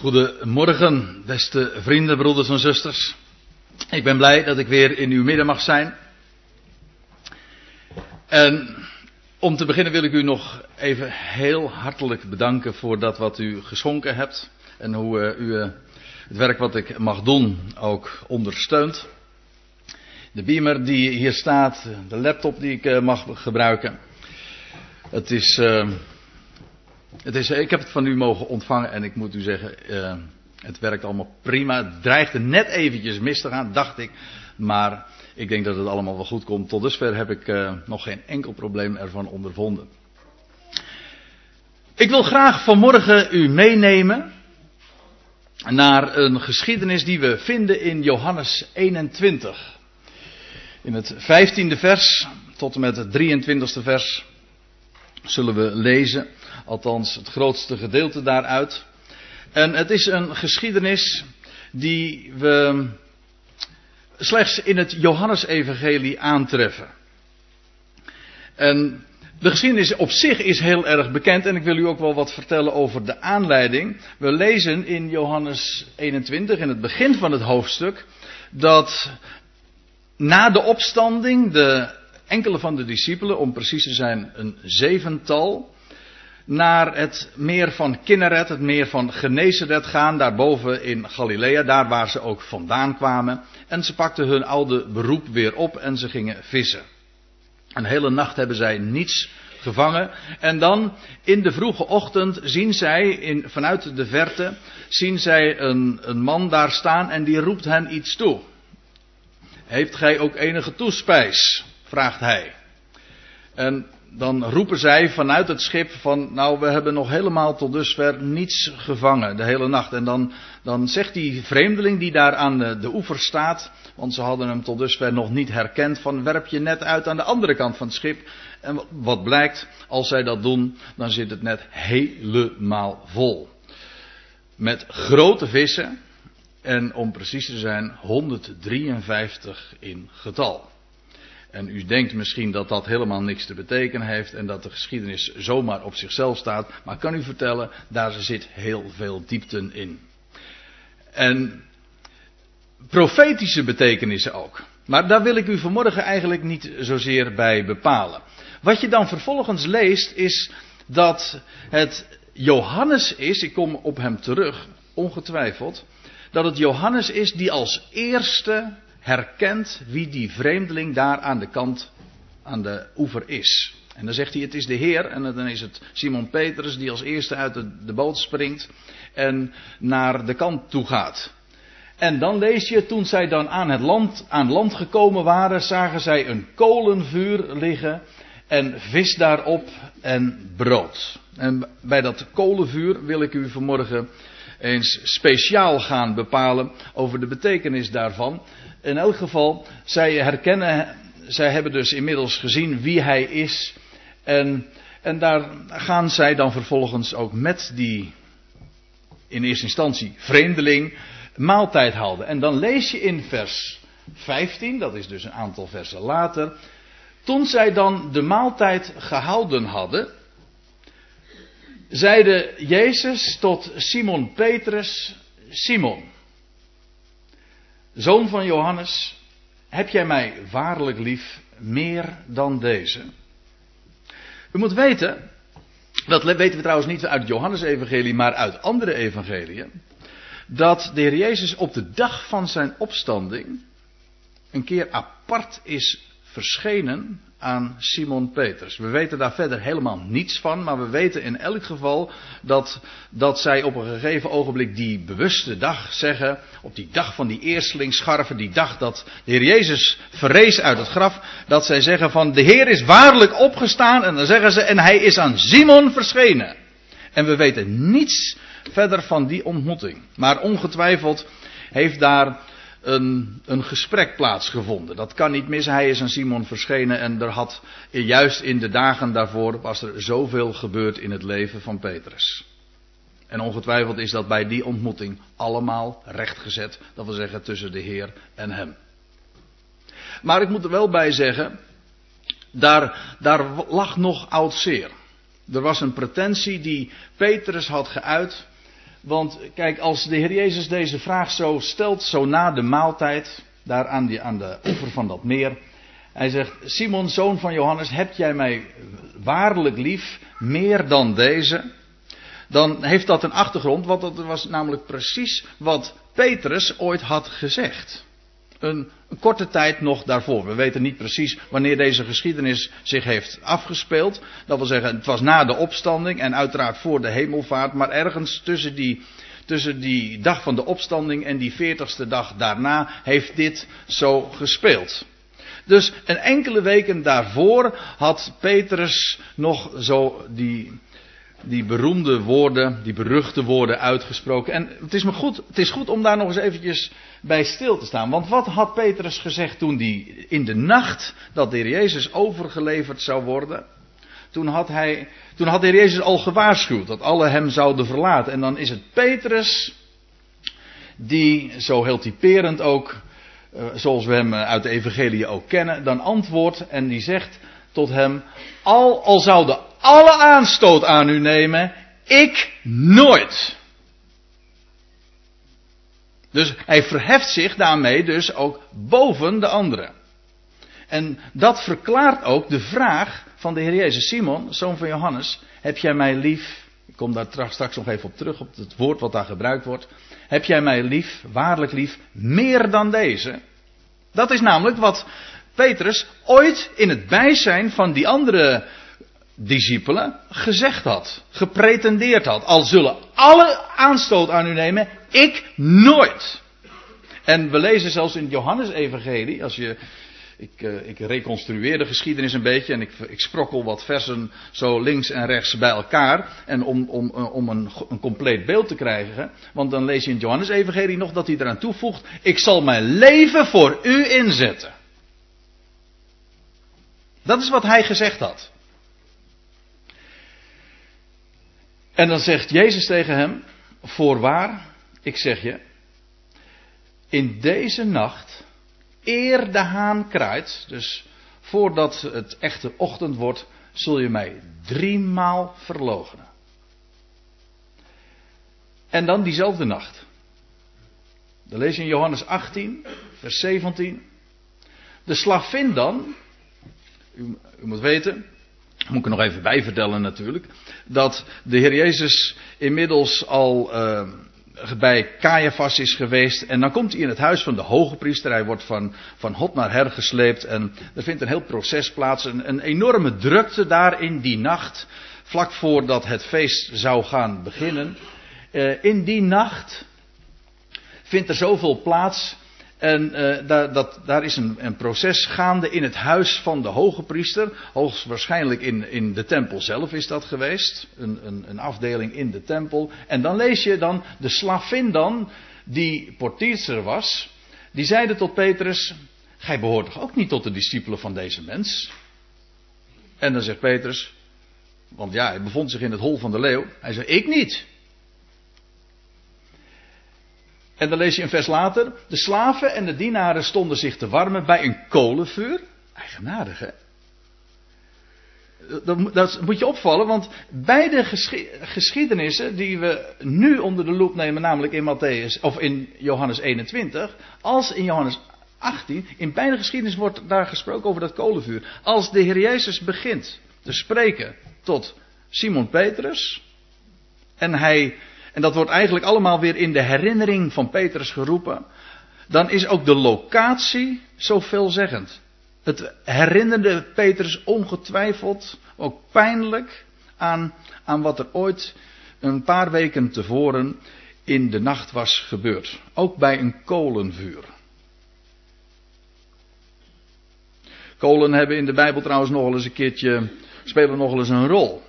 Goedemorgen, beste vrienden, broeders en zusters. Ik ben blij dat ik weer in uw midden mag zijn. En om te beginnen wil ik u nog even heel hartelijk bedanken voor dat wat u geschonken hebt. En hoe uh, u uh, het werk wat ik mag doen ook ondersteunt. De beamer die hier staat, de laptop die ik uh, mag gebruiken. Het is. Het is, ik heb het van u mogen ontvangen en ik moet u zeggen, uh, het werkt allemaal prima. Het dreigde net eventjes mis te gaan, dacht ik. Maar ik denk dat het allemaal wel goed komt. Tot dusver heb ik uh, nog geen enkel probleem ervan ondervonden. Ik wil graag vanmorgen u meenemen naar een geschiedenis die we vinden in Johannes 21. In het 15e vers tot en met het 23e vers zullen we lezen. Althans, het grootste gedeelte daaruit. En het is een geschiedenis die we slechts in het Johannesevangelie aantreffen. En de geschiedenis op zich is heel erg bekend en ik wil u ook wel wat vertellen over de aanleiding. We lezen in Johannes 21, in het begin van het hoofdstuk, dat na de opstanding de enkele van de discipelen, om precies te zijn een zevental, naar het meer van Kinneret, het meer van Genezeret gaan, daarboven in Galilea, daar waar ze ook vandaan kwamen. En ze pakten hun oude beroep weer op en ze gingen vissen. Een hele nacht hebben zij niets gevangen. En dan in de vroege ochtend zien zij in, vanuit de verte, zien zij een, een man daar staan en die roept hen iets toe. Heeft gij ook enige toespijs? vraagt hij. En dan roepen zij vanuit het schip van, nou we hebben nog helemaal tot dusver niets gevangen de hele nacht. En dan, dan zegt die vreemdeling die daar aan de, de oever staat, want ze hadden hem tot dusver nog niet herkend, van werp je net uit aan de andere kant van het schip. En wat blijkt, als zij dat doen, dan zit het net helemaal vol. Met grote vissen en om precies te zijn 153 in getal. En u denkt misschien dat dat helemaal niks te betekenen heeft en dat de geschiedenis zomaar op zichzelf staat. Maar ik kan u vertellen, daar zit heel veel diepten in. En profetische betekenissen ook. Maar daar wil ik u vanmorgen eigenlijk niet zozeer bij bepalen. Wat je dan vervolgens leest is dat het Johannes is, ik kom op hem terug, ongetwijfeld, dat het Johannes is die als eerste herkent wie die vreemdeling daar aan de kant, aan de oever is. En dan zegt hij, het is de Heer. En dan is het Simon Petrus die als eerste uit de, boot springt en naar de kant toe gaat. En dan lees je, toen zij dan aan het land, aan land gekomen waren, zagen zij een kolenvuur liggen en vis daarop en brood. En bij dat kolenvuur wil ik u vanmorgen eens speciaal gaan bepalen over de betekenis daarvan. In elk geval, zij herkennen, zij hebben dus inmiddels gezien wie hij is. En, en daar gaan zij dan vervolgens ook met die, in eerste instantie, vreemdeling, maaltijd houden. En dan lees je in vers 15, dat is dus een aantal versen later. Toen zij dan de maaltijd gehouden hadden, zeide Jezus tot Simon Petrus: Simon, zoon van Johannes, heb jij mij waarlijk lief meer dan deze? U moet weten, dat weten we trouwens niet uit het Johannesevangelie, maar uit andere evangeliën, dat de Heer Jezus op de dag van zijn opstanding een keer apart is verschenen aan Simon Petrus. We weten daar verder helemaal niets van, maar we weten in elk geval dat, dat zij op een gegeven ogenblik die bewuste dag zeggen, op die dag van die eerstelingsscharven, die dag dat de Heer Jezus verrees uit het graf, dat zij zeggen van de Heer is waarlijk opgestaan en dan zeggen ze en hij is aan Simon verschenen. En we weten niets verder van die ontmoeting. Maar ongetwijfeld heeft daar een, een gesprek plaatsgevonden. Dat kan niet mis. Hij is aan Simon verschenen en er had juist in de dagen daarvoor was er zoveel gebeurd in het leven van Petrus. En ongetwijfeld is dat bij die ontmoeting allemaal rechtgezet. Dat wil zeggen tussen de Heer en hem. Maar ik moet er wel bij zeggen, daar, daar lag nog oud zeer. Er was een pretentie die Petrus had geuit Want kijk, als de Heer Jezus deze vraag zo stelt, zo na de maaltijd, daar aan, die, aan de oever van dat meer. Hij zegt, Simon, zoon van Johannes, heb jij mij waarlijk lief, meer dan deze? Dan heeft dat een achtergrond, want dat was namelijk precies wat Petrus ooit had gezegd. Een, een, korte tijd nog daarvoor. We weten niet precies wanneer deze geschiedenis zich heeft afgespeeld. Dat wil zeggen, het was na de opstanding en uiteraard voor de hemelvaart, maar ergens tussen die, tussen die dag van de opstanding en die veertigste dag daarna heeft dit zo gespeeld. Dus een enkele weken daarvoor had Petrus nog zo die, die beroemde woorden, die beruchte woorden uitgesproken. En het is, me goed, het is goed om daar nog eens eventjes bij stil te staan. Want wat had Petrus gezegd toen die in de nacht dat de Jezus overgeleverd zou worden? Toen had, hij, toen had de Heer Jezus al gewaarschuwd dat alle hem zouden verlaten. En dan is het Petrus die, zo heel typerend ook, eh, zoals we hem uit de evangelie ook kennen, dan antwoordt en die zegt tot hem, al, al zouden alle aanstoot aan u nemen, ik nooit. Dus hij verheft zich daarmee dus ook boven de anderen. En dat verklaart ook de vraag van de Heer Jezus. Simon, zoon van Johannes, heb jij mij lief? Ik kom daar straks nog even op terug, op het woord wat daar gebruikt wordt. Heb jij mij lief, waarlijk lief, meer dan deze? Dat is namelijk wat Petrus ooit in het bijzijn van die andere discipelen gezegd had, gepretendeerd had. Al zullen alle aanstoot aan u nemen, ik nooit. En we lezen zelfs in Johannes-evangelie, als je, ik, uh, ik, reconstrueer de geschiedenis een beetje en ik, ik, sprokkel wat versen zo links en rechts bij elkaar. En om, om, eh, om een, een compleet beeld te krijgen, want dan lees je in het Johannes-evangelie nog dat hij eraan toevoegt, ik zal mijn leven voor u inzetten. Dat is wat hij gezegd had. En dan zegt Jezus tegen hem: Voorwaar, ik zeg je, in deze nacht, eer de haan kraait, dus voordat het echte ochtend wordt, zul je mij driemaal verloochenen. En dan diezelfde nacht. Dan lees je in Johannes 18, vers 17. De slavin dan, u, u moet weten, moet ik er nog even bij vertellen natuurlijk, dat de Heer Jezus inmiddels al uh, bij Caiaphas is geweest en dan komt hij in het huis van de hoge priester, hij wordt van, van hot naar her gesleept en er vindt een heel proces plaats, een, een enorme drukte daar in die nacht, vlak voordat het feest zou gaan beginnen. Uh, in die nacht vindt er zoveel plaats en uh, daar, dat, daar, is een, een, proces gaande in het huis van de hoge priester. Hoogstwaarschijnlijk in, in de tempel zelf is dat geweest. Een, een, een, afdeling in de tempel. En dan lees je dan de slavin dan, die portierster was. Die zeide tot Petrus, gij behoort toch ook niet tot de discipelen van deze mens? En dan zegt Petrus, want ja, hij bevond zich in het hol van de leeuw. Hij zei, ik niet. En dan lees je een vers later. De slaven en de dienaren stonden zich te warmen bij een kolenvuur. Eigenaardig hè. Dat, dat moet je opvallen, want beide geschiedenissen die we nu onder de loep nemen, namelijk in Matthäus of in Johannes 21, als in Johannes 18, in beide geschiedenissen wordt daar gesproken over dat kolenvuur. Als de Heer Jezus begint te spreken tot Simon Petrus en hij en dat wordt eigenlijk allemaal weer in de herinnering van Petrus geroepen, dan is ook de locatie zo veelzeggend. Het herinnerde Petrus ongetwijfeld, ook pijnlijk, aan, aan wat er ooit een paar weken tevoren in de nacht was gebeurd. Ook bij een kolenvuur. Kolen hebben in de Bijbel trouwens nog wel eens een keertje, spelen nog wel eens een rol.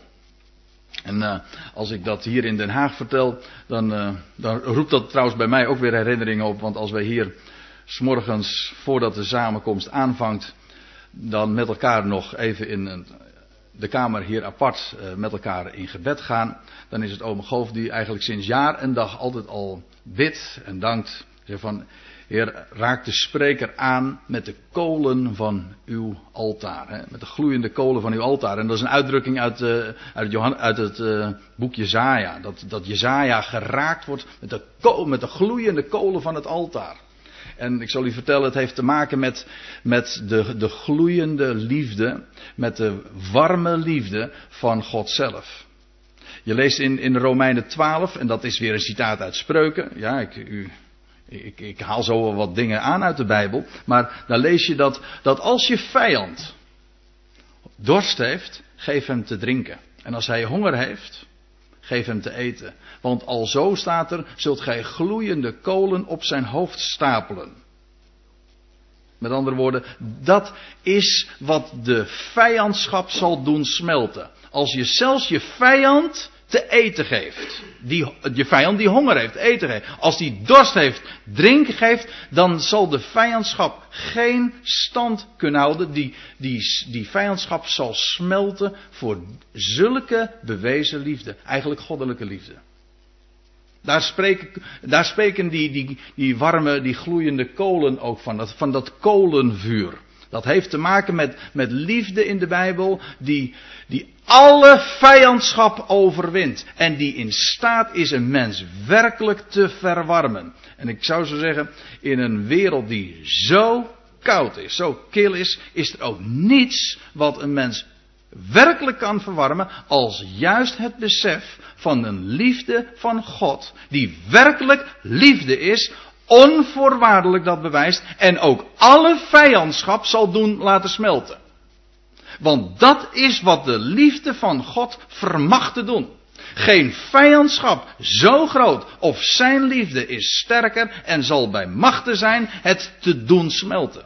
En uh, als ik dat hier in Den Haag vertel, dan, uh, dan, roept dat trouwens bij mij ook weer herinneringen op. Want als wij hier s'morgens, voordat de samenkomst aanvangt, dan met elkaar nog even in de kamer hier apart uh, met elkaar in gebed gaan. Dan is het oom Goof die eigenlijk sinds jaar en dag altijd al bidt en dankt Zeg van, Heer, raak de spreker aan met de kolen van uw altaar. Hè? Met de gloeiende kolen van uw altaar. En dat is een uitdrukking uit, uh, uit, Johan, uit het uh, boek Jezaja. Dat, dat Jezaja geraakt wordt met de, met de gloeiende kolen van het altaar. En ik zal u vertellen, het heeft te maken met, met de, de gloeiende liefde, met de warme liefde van God zelf. Je leest in, in Romeinen 12, en dat is weer een citaat uit Spreuken. Ja, ik, u, ik, ik haal zo wat dingen aan uit de Bijbel. Maar daar lees je dat, dat als je vijand dorst heeft, geef hem te drinken. En als hij honger heeft, geef hem te eten. Want al zo staat er, zult gij gloeiende kolen op zijn hoofd stapelen. Met andere woorden, dat is wat de vijandschap zal doen smelten. Als je zelfs je vijand te eten geeft. Die, je vijand die honger heeft, eten geeft. Als die dorst heeft, drinken geeft, dan zal de vijandschap geen stand kunnen houden. Die, die, die vijandschap zal smelten voor zulke bewezen liefde. Eigenlijk goddelijke liefde. Daar spreken, daar spreken die, die, die warme, die gloeiende kolen ook van. Dat, van dat kolenvuur. Dat heeft te maken met, met liefde in de Bijbel, die, die alle vijandschap overwint. En die in staat is een mens werkelijk te verwarmen. En ik zou zo zeggen, in een wereld die zo koud is, zo kil is, is er ook niets wat een mens werkelijk kan verwarmen als juist het besef van een liefde van God, die werkelijk liefde is, onvoorwaardelijk dat bewijst en ook alle vijandschap zal doen laten smelten. Want dat is wat de liefde van God vermag te doen. Geen vijandschap zo groot of zijn liefde is sterker en zal bij machten zijn het te doen smelten.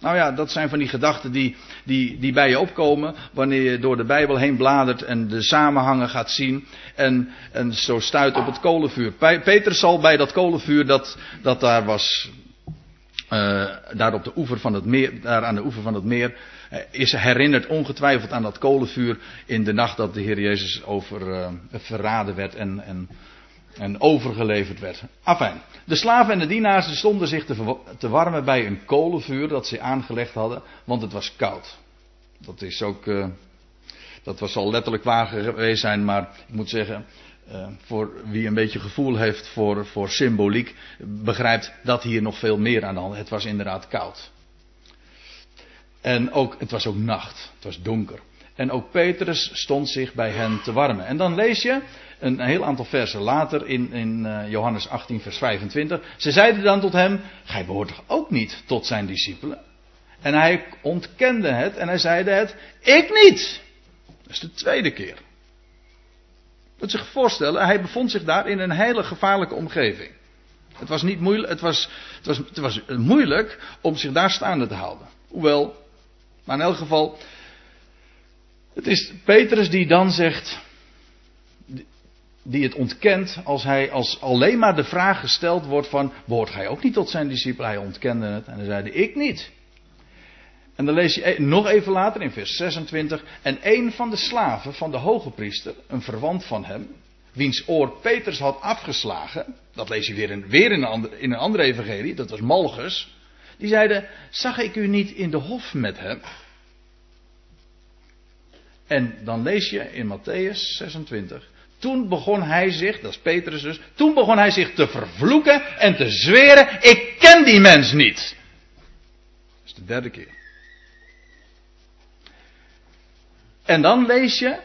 Nou ja, dat zijn van die gedachten die, die, die bij je opkomen wanneer je door de Bijbel heen bladert en de samenhangen gaat zien en, en zo stuit op het kolenvuur. Petrus zal bij dat kolenvuur dat, dat daar was, uh, daar op de oever van het meer, daar aan de oever van het meer, uh, is herinnerd ongetwijfeld aan dat kolenvuur in de nacht dat de Heer Jezus over uh, verraden werd en, en en overgeleverd werd. Afijn. De slaven en de dienaars stonden zich te, warmen bij een kolenvuur dat ze aangelegd hadden, want het was koud. Dat is ook, uh, dat was al letterlijk waar geweest zijn, maar ik moet zeggen, uh, voor wie een beetje gevoel heeft voor, voor symboliek, begrijpt dat hier nog veel meer aan. Het was inderdaad koud. En ook, het was ook nacht. Het was donker. En ook Petrus stond zich bij hen te warmen. En dan lees je een heel aantal versen later in, in uh, Johannes 18, vers 25. Ze zeiden dan tot hem: Gij behoort toch ook niet tot zijn discipelen? En hij ontkende het en hij zeide het: Ik niet. Dat is de tweede keer. Dat zich voorstellen, hij bevond zich daar in een hele gevaarlijke omgeving. Het was niet moeilijk, het was, het was, het was moeilijk om zich daar staande te houden. Hoewel, maar in elk geval, het is Petrus die dan zegt, die het ontkent als hij als alleen maar de vraag gesteld wordt van, behoort hij ook niet tot zijn discipel? Hij ontkende het en hij zei, ik niet. En dan lees je e- nog even later in vers 26, en een van de slaven van de hoge priester, een verwant van hem, wiens oor Petrus had afgeslagen, dat lees je weer in, weer in, een, andere, in een andere evangelie, dat was Malchus, die zeiden, zag ik u niet in de hof met hem? En dan lees je in Matthäus 26. Toen begon hij zich, dat is Petrus dus, toen begon hij zich te vervloeken en te zweren, ik ken die mens niet. Dat is de derde keer. En dan lees je,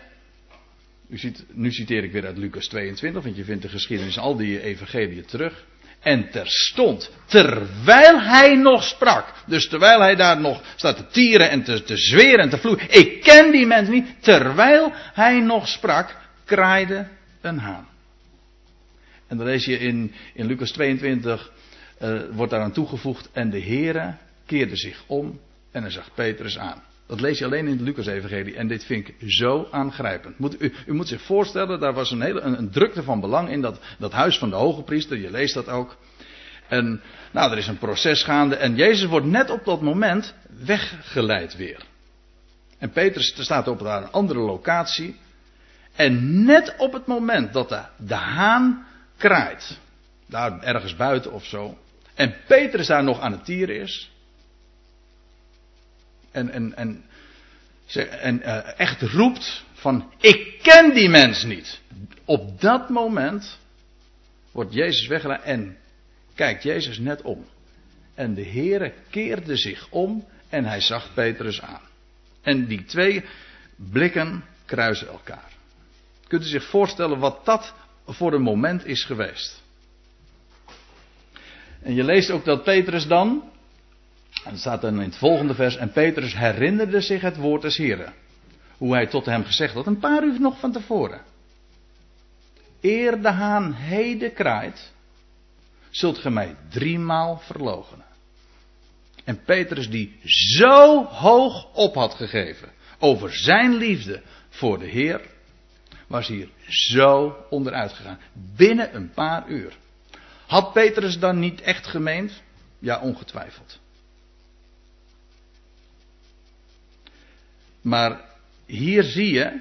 u ziet, nu citeer ik weer uit Lucas 22, want je vindt de geschiedenis al die evangeliën terug. En terstond, terwijl hij nog sprak, dus terwijl hij daar nog staat te tieren en te, zweren en te vloeken, ik ken die mens niet, terwijl hij nog sprak, kraaide een haan. En dan lees je in, in Lucas 22, uh, eh, wordt daaraan toegevoegd, en de Heere keerde zich om en hij zag Petrus aan. Dat lees je alleen in de Lucas-evangelie. En dit vind ik zo aangrijpend. Moet, u, u, moet zich voorstellen, daar was een, hele, een, drukte van belang in dat, dat huis van de hoge priester. Je leest dat ook. En nou, er is een proces gaande. En Jezus wordt net op dat moment weggeleid weer. En Petrus staat op een andere locatie. En net op het moment dat de, de haan kraait. daar ergens buiten of zo. En Petrus daar nog aan het tieren is. En, en, en, en uh, echt roept van ik ken die mens niet. Op dat moment wordt Jezus weggelaten en kijkt Jezus net om. En de Heere keerde zich om en hij zag Petrus aan. En die twee blikken kruisen elkaar. Kunt u zich voorstellen wat dat voor een moment is geweest? En je leest ook dat Petrus dan, en dat staat dan in het volgende vers, en Petrus herinnerde zich het woord des Heren. Hoe hij tot hem gezegd had, een paar uur nog van tevoren. Eer de haan heden kraait, zult ge mij driemaal verloochenen. En Petrus die zo hoog op had gegeven over zijn liefde voor de Heer, was hier zo onderuit gegaan. Binnen een paar uur. Had Petrus dan niet echt gemeend? Ja, ongetwijfeld. Maar hier zie je,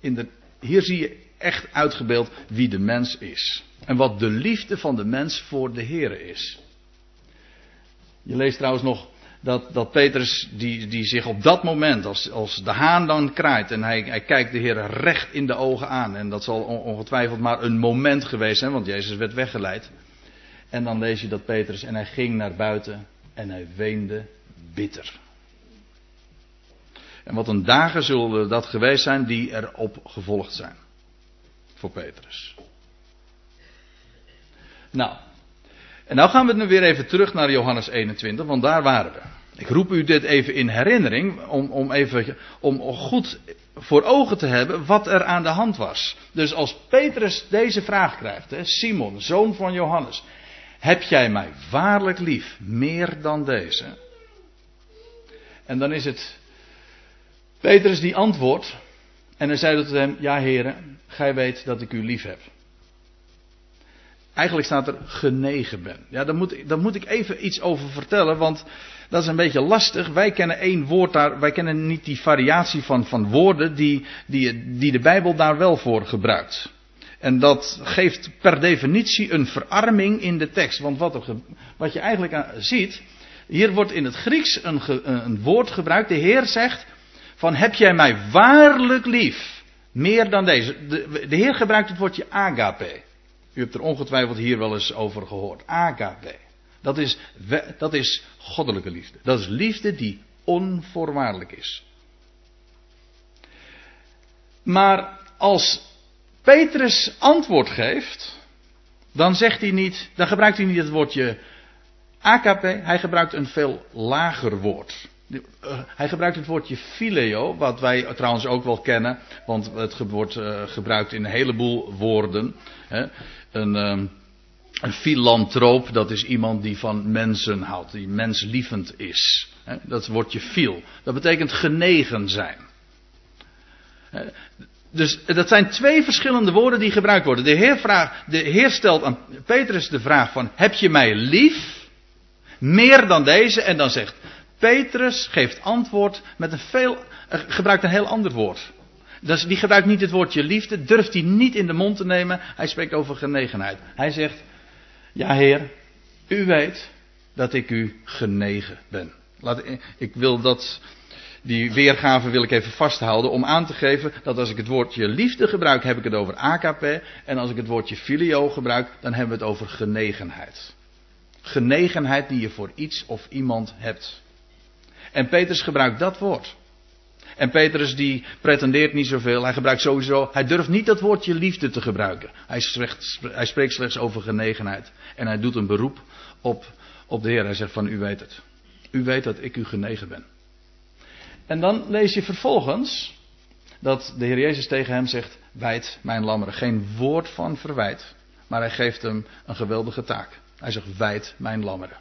in de, hier zie je echt uitgebeeld wie de mens is. En wat de liefde van de mens voor de Heer is. Je leest trouwens nog dat, dat Petrus, die, die zich op dat moment, als, als de haan dan kraait en hij, hij kijkt de Heer recht in de ogen aan. En dat zal ongetwijfeld maar een moment geweest zijn, want Jezus werd weggeleid. En dan lees je dat Petrus, en hij ging naar buiten en hij weende bitter. En wat een dagen zullen dat geweest zijn die erop gevolgd zijn. Voor Petrus. Nou, en nou gaan we nu weer even terug naar Johannes 21, want daar waren we. Ik roep u dit even in herinnering, om, om, even, om goed voor ogen te hebben wat er aan de hand was. Dus als Petrus deze vraag krijgt, hè, Simon, zoon van Johannes, heb jij mij waarlijk lief, meer dan deze? En dan is het Petrus die antwoordt, en hij zei tot hem, ja heren, gij weet dat ik u lief heb. Eigenlijk staat er genegen ben. Ja, daar moet, moet ik even iets over vertellen, want dat is een beetje lastig. Wij kennen één woord daar, wij kennen niet die variatie van, van woorden die, die, die de Bijbel daar wel voor gebruikt. En dat geeft per definitie een verarming in de tekst. Want wat, wat je eigenlijk ziet, hier wordt in het Grieks een, een woord gebruikt. De Heer zegt van heb jij mij waarlijk lief? Meer dan deze. De, de Heer gebruikt het woordje agape. U hebt er ongetwijfeld hier wel eens over gehoord. Agape. Dat is, dat is goddelijke liefde. Dat is liefde die onvoorwaardelijk is. Maar als Petrus antwoord geeft, dan zegt hij niet, dan gebruikt hij niet het woordje agape, hij gebruikt een veel lager woord. Eh, hij gebruikt het woordje phileo, wat wij trouwens ook wel kennen, want het wordt uh, gebruikt in een heleboel woorden. Hè. Een, filantroop, dat is iemand die van mensen houdt, die menslievend is. Dat woordje phil, dat betekent genegen zijn. Dus dat zijn twee verschillende woorden die gebruikt worden. De Heer, vraagt, de Heer stelt aan Petrus de vraag van, heb je mij lief? Meer dan deze. En dan zegt Petrus geeft antwoord met een veel, eh, gebruikt een heel ander woord. Die gebruikt niet het woordje liefde, durft hij niet in de mond te nemen. Hij spreekt over genegenheid. Hij zegt, ja heer, u weet dat ik u genegen ben. Laat, ik wil dat, die weergave wil ik even vasthouden om aan te geven dat als ik het woordje liefde gebruik, heb ik het over AKP. En als ik het woordje filio gebruik, dan hebben we het over genegenheid. Genegenheid die je voor iets of iemand hebt. En Petrus gebruikt dat woord. En Petrus die pretendeert niet zoveel. Hij gebruikt sowieso. Hij durft niet dat woordje liefde te gebruiken. Hij, spreekt, hij spreekt slechts over genegenheid. En hij doet een beroep op, op de Heer. Hij zegt van u weet het. U weet dat ik u genegen ben. En dan lees je vervolgens dat de Heer Jezus tegen hem zegt: Wijd mijn lammeren. Geen woord van verwijt. Maar hij geeft hem een geweldige taak. Hij zegt: Wijd mijn lammeren.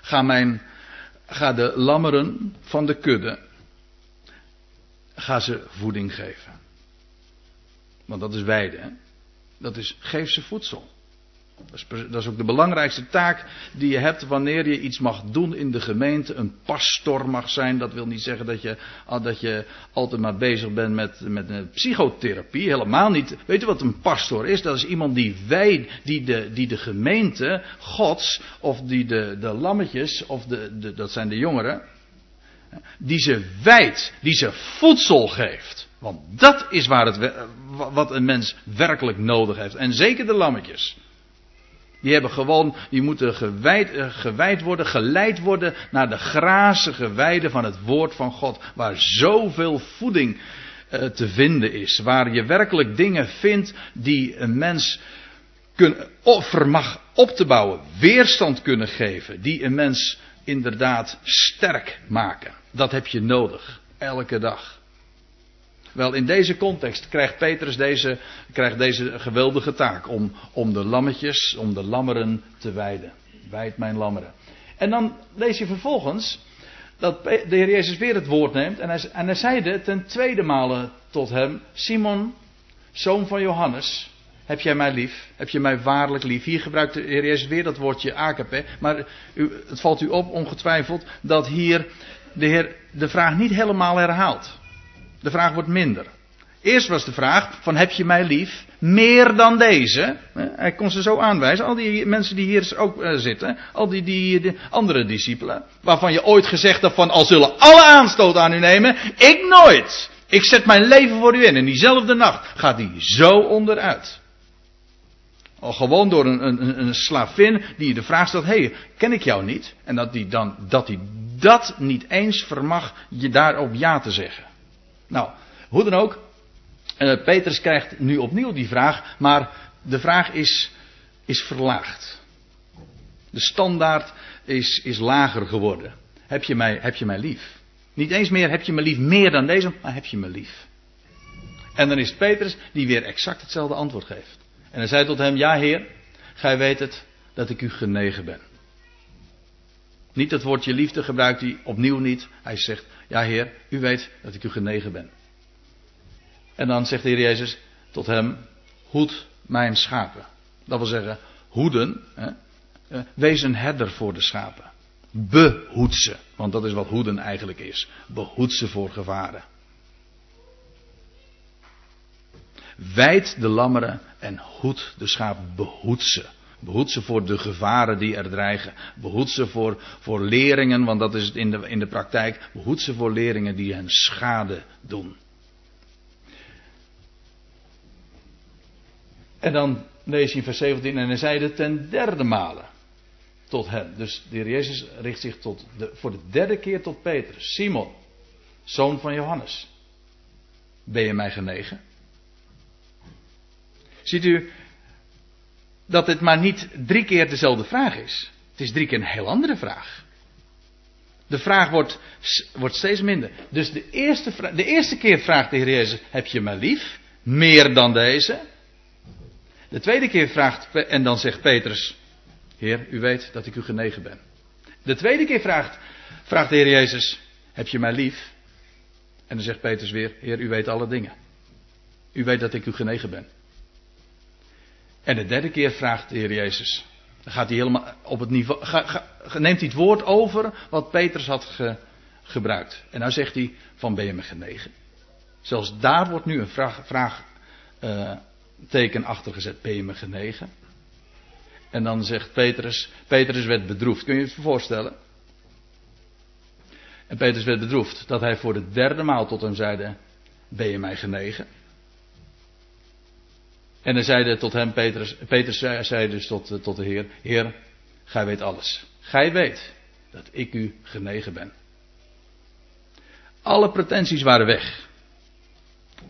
Ga mijn Ga de lammeren van de kudde, ga ze voeding geven. Want dat is weide, hè? Dat is, geef ze voedsel. Dat is ook de belangrijkste taak die je hebt wanneer je iets mag doen in de gemeente. Een pastor mag zijn. Dat wil niet zeggen dat je, dat je altijd maar bezig bent met, met psychotherapie. Helemaal niet. Weet je wat een pastor is? Dat is iemand die wij, die de, die de gemeente, Gods, of die de, de lammetjes, of de, de, dat zijn de jongeren, die ze wijdt, die ze voedsel geeft. Want dat is waar het, wat een mens werkelijk nodig heeft. En zeker de lammetjes. Die hebben gewoon, die moeten gewijd, eh, gewijd worden, geleid worden naar de grazige weide van het woord van God. Waar zoveel voeding uh, te vinden is. Waar je werkelijk dingen vindt die een mens kun, vermag op te bouwen. Weerstand kunnen geven. Die een mens inderdaad sterk maken. Dat heb je nodig. Elke dag. Wel, in deze context krijgt Petrus deze, krijgt deze geweldige taak om, om de lammetjes, om de lammeren te wijden. Wijd mijn lammeren. En dan lees je vervolgens dat de Heer Jezus weer het woord neemt en hij, en hij zeide ten tweede male tot hem, Simon, zoon van Johannes, heb jij mij lief? Heb je mij waarlijk lief? Hier gebruikt de Heer Jezus weer dat woordje agape, maar het valt u op ongetwijfeld dat hier de Heer de vraag niet helemaal herhaalt. De vraag wordt minder. Eerst was de vraag van heb je mij lief meer dan deze? Hij kon ze zo aanwijzen. Al die mensen die hier ook eh, zitten. Al die, die, andere discipelen. Waarvan je ooit gezegd hebt van al zullen alle aanstoot aan u nemen. Ik nooit. Ik zet mijn leven voor u in. En diezelfde nacht gaat hij zo onderuit. Al gewoon door een, een, een slavin die je de vraag stelt: hey, ken ik jou niet? En dat hij dan dat, hij dat niet eens vermag je daarop ja te zeggen. Nou, hoe dan ook. Uh, Petrus krijgt nu opnieuw die vraag, maar de vraag is, is verlaagd. De standaard is, is lager geworden. Heb je, mij, heb je mij lief? Niet eens meer heb je me lief meer dan deze, maar heb je me lief? En dan is het Petrus die weer exact hetzelfde antwoord geeft. En hij zei tot hem: Ja, Heer, gij weet het dat ik u genegen ben. Niet het woordje liefde gebruikt hij opnieuw niet. Hij zegt: Ja, Heer, u weet dat ik u genegen ben. En dan zegt de Heer Jezus tot hem: Hoed mijn schapen. Dat wil zeggen, hoeden. Hè, eh, wees een herder voor de schapen. Behoed ze. Want dat is wat hoeden eigenlijk is. Behoed ze voor gevaren. Wijd de lammeren en hoed de schapen. Behoed ze. Behoed ze voor de gevaren die er dreigen. Behoed ze voor, voor leringen, want dat is het in de, in de praktijk. Behoed ze voor leringen die hen schade doen. En dan lees je in vers 17, en hij zeide ten derde male tot hem. Dus de heer Jezus richt zich tot de, voor de derde keer tot Petrus. Simon, zoon van Johannes. Ben je mij genegen? Ziet u, dat het maar niet drie keer dezelfde vraag is. Het is drie keer een heel andere vraag. De vraag wordt, wordt steeds minder. Dus de eerste, de eerste keer vraagt de Heer Jezus: Heb je mij lief? Meer dan deze. De tweede keer vraagt, en dan zegt Petrus: Heer, u weet dat ik u genegen ben. De tweede keer vraagt, vraagt de Heer Jezus: Heb je mij lief? En dan zegt Petrus weer: Heer, u weet alle dingen. U weet dat ik u genegen ben. En de derde keer vraagt de Heer Jezus. Dan gaat hij helemaal op het niveau. Ga, neemt hij het woord over wat Petrus had gebruikt. En nou zegt hij: Van ben je me genegen? Zelfs daar wordt nu een vraag, teken achter gezet. Ben je me genegen? En dan zegt Petrus. Petrus werd bedroefd. Kun je je voorstellen? En Petrus werd bedroefd dat hij voor de derde maal tot hem zeide: Ben je mij genegen? En hij zeide tot hem, Petrus, Petrus zei, dus tot, tot de Heer, Heer, gij weet alles. Gij weet dat ik u genegen ben. Alle pretenties waren weg.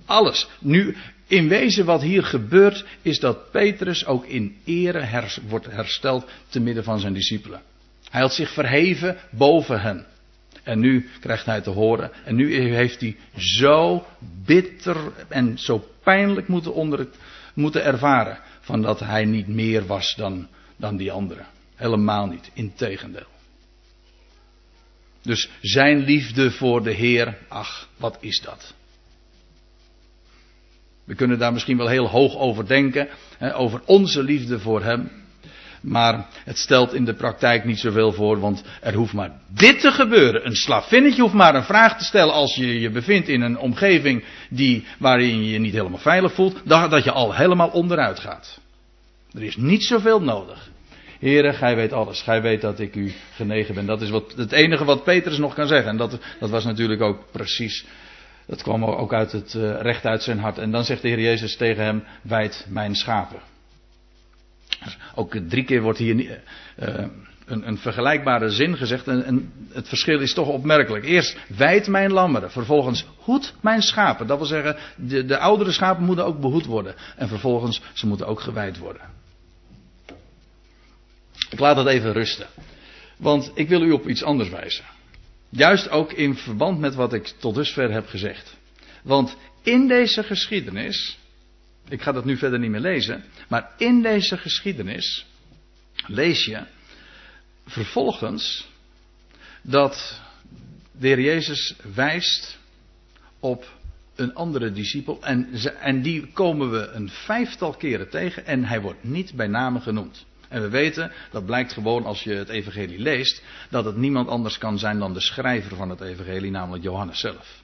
Alles. Nu, in wezen wat hier gebeurt, is dat Petrus ook in ere wordt hersteld te midden van zijn discipelen. Hij had zich verheven boven hen. En nu krijgt hij te horen. En nu heeft hij zo bitter en zo pijnlijk moeten onder, moeten ervaren. Van dat hij niet meer was dan, dan die anderen. Helemaal niet. Integendeel. Dus zijn liefde voor de Heer, ach, wat is dat? We kunnen daar misschien wel heel hoog over denken. Hè, over onze liefde voor Hem. Maar het stelt in de praktijk niet zoveel voor, want er hoeft maar dit te gebeuren. Een slavinnetje hoeft maar een vraag te stellen als je je bevindt in een omgeving die, waarin je je niet helemaal veilig voelt, dat je al helemaal onderuit gaat. Er is niet zoveel nodig. Heren, gij weet alles. Gij weet dat ik u genegen ben. Dat is wat, het enige wat Petrus nog kan zeggen. En dat, dat was natuurlijk ook precies. Dat kwam ook uit het uh, recht uit zijn hart. En dan zegt de Heer Jezus tegen hem: Wijd mijn schapen. Ook drie keer wordt hier uh, een, een, vergelijkbare zin gezegd. En, en, het verschil is toch opmerkelijk. Eerst wijd mijn lammeren. Vervolgens hoed mijn schapen. Dat wil zeggen, de, de oudere schapen moeten ook behoed worden. En vervolgens, ze moeten ook gewijd worden. Ik laat dat even rusten. Want ik wil u op iets anders wijzen. Juist ook in verband met wat ik tot dusver heb gezegd. Want in deze geschiedenis, ik ga dat nu verder niet meer lezen, maar in deze geschiedenis lees je vervolgens dat de Heer Jezus wijst op een andere discipel en, en die komen we een vijftal keren tegen en hij wordt niet bij name genoemd. En we weten, dat blijkt gewoon als je het evangelie leest, dat het niemand anders kan zijn dan de schrijver van het evangelie, namelijk Johannes zelf.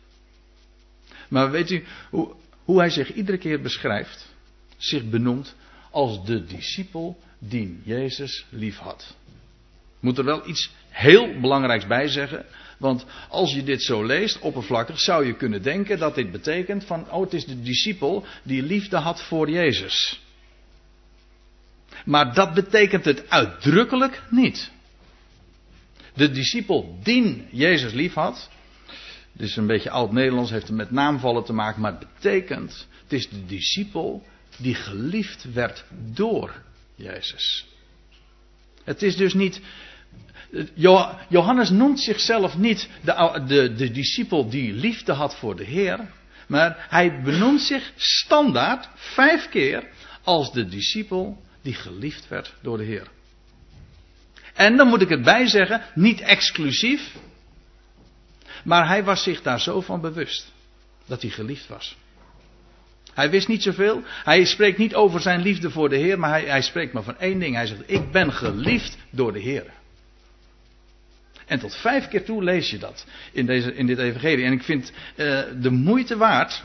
Maar weet u hoe, hoe hij zich iedere keer beschrijft, zich benoemt als de discipel die Jezus lief had. Moet er wel iets heel belangrijks bij zeggen. Want als je dit zo leest, oppervlakkig, zou je kunnen denken dat dit betekent van, oh het is de discipel die liefde had voor Jezus. Maar dat betekent het uitdrukkelijk niet. De discipel die Jezus lief Dit is een beetje oud-Nederlands, heeft met naamvallen te maken, maar het betekent, het is de discipel die geliefd werd door Jezus. Het is dus niet. Johannes noemt zichzelf niet de, de, de discipel die liefde had voor de Heer. Maar hij benoemt zich standaard vijf keer als de discipel die geliefd werd door de Heer. En dan moet ik erbij zeggen, niet exclusief, maar hij was zich daar zo van bewust dat hij geliefd was. Hij wist niet zoveel. Hij spreekt niet over zijn liefde voor de Heer, maar hij, hij spreekt maar van één ding. Hij zegt: Ik ben geliefd door de Heer. En tot vijf keer toe lees je dat in, deze, in dit evangelie. En ik vind uh, de moeite waard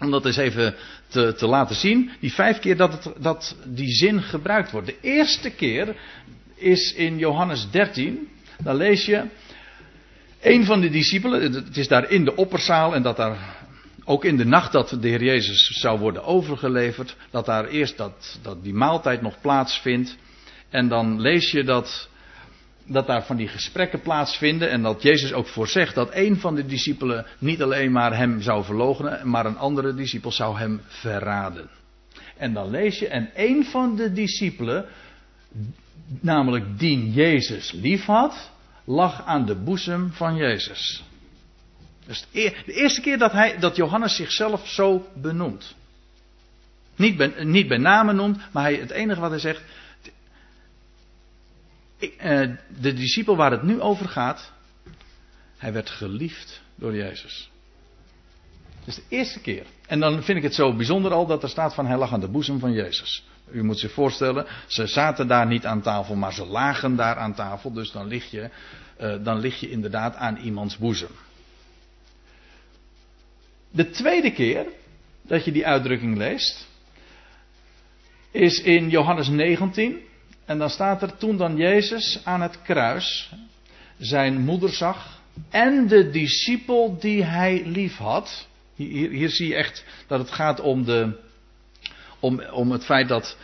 om dat eens even te, te laten zien. Die vijf keer dat, het, dat die zin gebruikt wordt. De eerste keer is in Johannes 13. Dan lees je. Een van de discipelen, het is daar in de opperzaal en dat daar ook in de nacht dat de Heer Jezus zou worden overgeleverd, dat daar eerst dat, dat die maaltijd nog plaatsvindt. En dan lees je dat dat daar van die gesprekken plaatsvinden en dat Jezus ook voorzegt dat een van de discipelen niet alleen maar hem zou verloochenen, maar een andere discipel zou hem verraden. En dan lees je, en een van de discipelen, namelijk die Jezus liefhad, lag aan de boezem van Jezus. Dus de eerste keer dat, hij, dat Johannes zichzelf zo benoemt. Niet bij, niet bij name noemt, maar hij, het enige wat hij zegt, eh, de discipel waar het nu over gaat, hij werd geliefd door Jezus. Dat is de eerste keer. En dan vind ik het zo bijzonder al dat er staat van hij lag aan de boezem van Jezus. U moet zich voorstellen, ze zaten daar niet aan tafel, maar ze lagen daar aan tafel. Dus dan lig je, uh, dan lig je inderdaad aan iemands boezem. De tweede keer dat je die uitdrukking leest, is in Johannes 19. En dan staat er toen dan Jezus aan het kruis zijn moeder zag en de discipel die hij lief had. Hier, hier zie je echt dat het gaat om, de, om, om het feit dat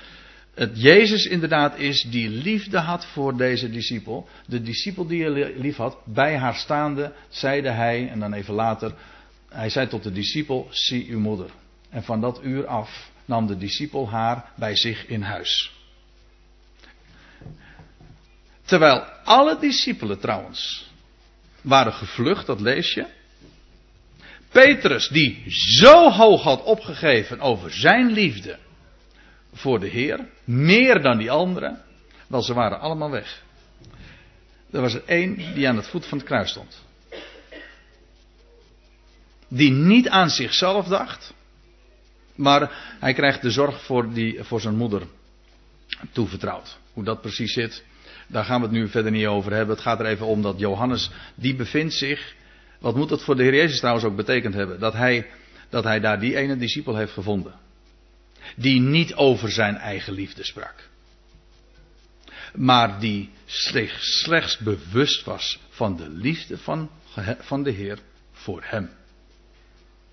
het Jezus inderdaad is die liefde had voor deze discipel. De discipel die hij lief had, bij haar staande, zeide hij, en dan even later, hij zei tot de discipel, zie uw moeder. En van dat uur af nam de discipel haar bij zich in huis. Terwijl alle discipelen trouwens waren gevlucht, dat lees je. Petrus, die zo hoog had opgegeven over zijn liefde voor de Heer, meer dan die anderen, wel ze waren allemaal weg. Er was er één die aan het voet van het kruis stond. Die niet aan zichzelf dacht, maar hij krijgt de zorg voor, die, voor zijn moeder toevertrouwd. Hoe dat precies zit, daar gaan we het nu verder niet over hebben. Het gaat er even om dat Johannes, die bevindt zich. Wat moet dat voor de Heer Jezus trouwens ook betekend hebben? Dat hij, dat hij daar die ene discipel heeft gevonden. Die niet over zijn eigen liefde sprak. Maar die zich slechts bewust was van de liefde van, van de Heer voor hem.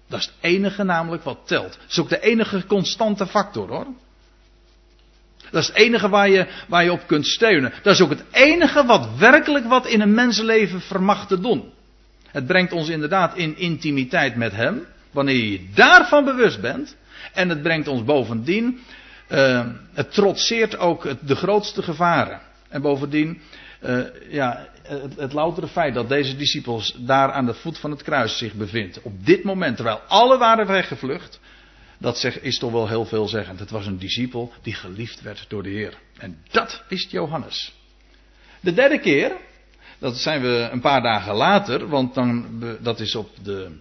Dat is het enige namelijk wat telt. Dat is ook de enige constante factor hoor. Dat is het enige waar je, waar je op kunt steunen. Dat is ook het enige wat werkelijk wat in een mensenleven vermag te doen. Het brengt ons inderdaad in intimiteit met Hem. Wanneer je je daarvan bewust bent. En het brengt ons bovendien. Uh, het trotseert ook de grootste gevaren. En bovendien. Uh, ja, het, het loutere feit dat deze discipels daar aan de voet van het kruis zich bevindt. Op dit moment, terwijl alle waren weggevlucht. Dat zeg, is toch wel heel veelzeggend. Het was een discipel die geliefd werd door de Heer. En dat is Johannes. De derde keer, dat zijn we een paar dagen later, want dan, dat is op de,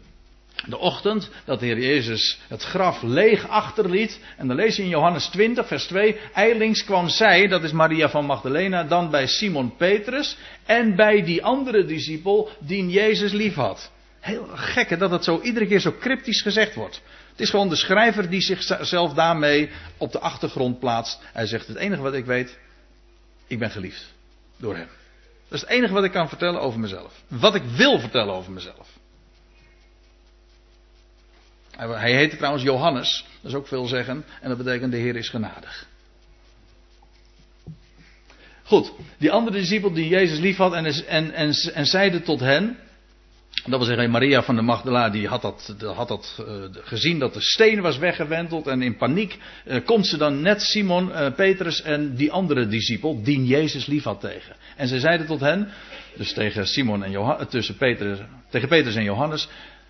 de ochtend dat de Heer Jezus het graf leeg achterliet. En dan lees je in Johannes 20, vers 2. Eilings kwam zij, dat is Maria van Magdalena, dan bij Simon Petrus en bij die andere discipel die Jezus lief had. Heel gek dat het zo iedere keer zo cryptisch gezegd wordt. Het is gewoon de schrijver die zichzelf daarmee op de achtergrond plaatst. Hij zegt: Het enige wat ik weet, ik ben geliefd door hem. Dat is het enige wat ik kan vertellen over mezelf. Wat ik wil vertellen over mezelf. Hij heette trouwens Johannes, dat is ook veel zeggen, en dat betekent de Heer is genadig. Goed, die andere discipel die Jezus lief had en, en, en, en zeide tot hen, dat wil zeggen, Maria van de Magdala die had dat, had uh, gezien dat de steen was weggewenteld. En in paniek uh, komt ze dan net Simon, uh, Petrus en die andere discipel, die Jezus lief had tegen. En ze zeiden tot hen, dus tegen Simon en Johannes, tussen Petrus, tegen Petrus en Johannes.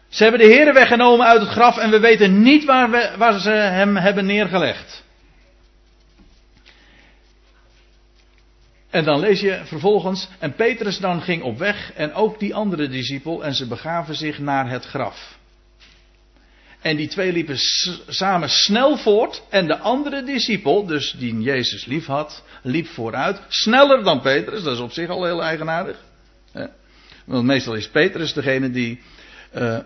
Ze hebben de Heer weggenomen uit het graf en we weten niet waar, we, ze hem hebben neergelegd. En dan lees je vervolgens, en Petrus dan ging op weg en ook die andere discipel en ze begaven zich naar het graf. En die twee liepen samen snel voort en de andere discipel, dus die Jezus lief had, liep vooruit, sneller dan Petrus, dat is op zich al heel eigenaardig. Want meestal is Petrus degene die uh,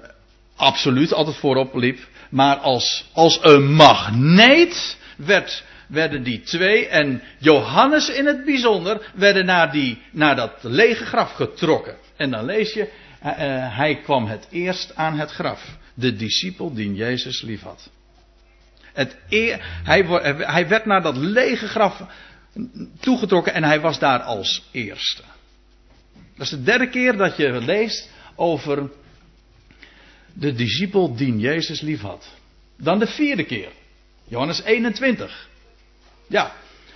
absoluut altijd voorop liep, maar als, als een magneet werd werden die twee en Johannes in het bijzonder werden naar, die, naar dat lege graf getrokken. En dan lees je, uh, hij kwam het eerst aan het graf. De discipel die Jezus lief had. Het eer, hij, hij werd naar dat lege graf toegetrokken en hij was daar als eerste. Dat is de derde keer dat je leest over de discipel die Jezus lief had. Dan de vierde keer. Johannes 21. Ja,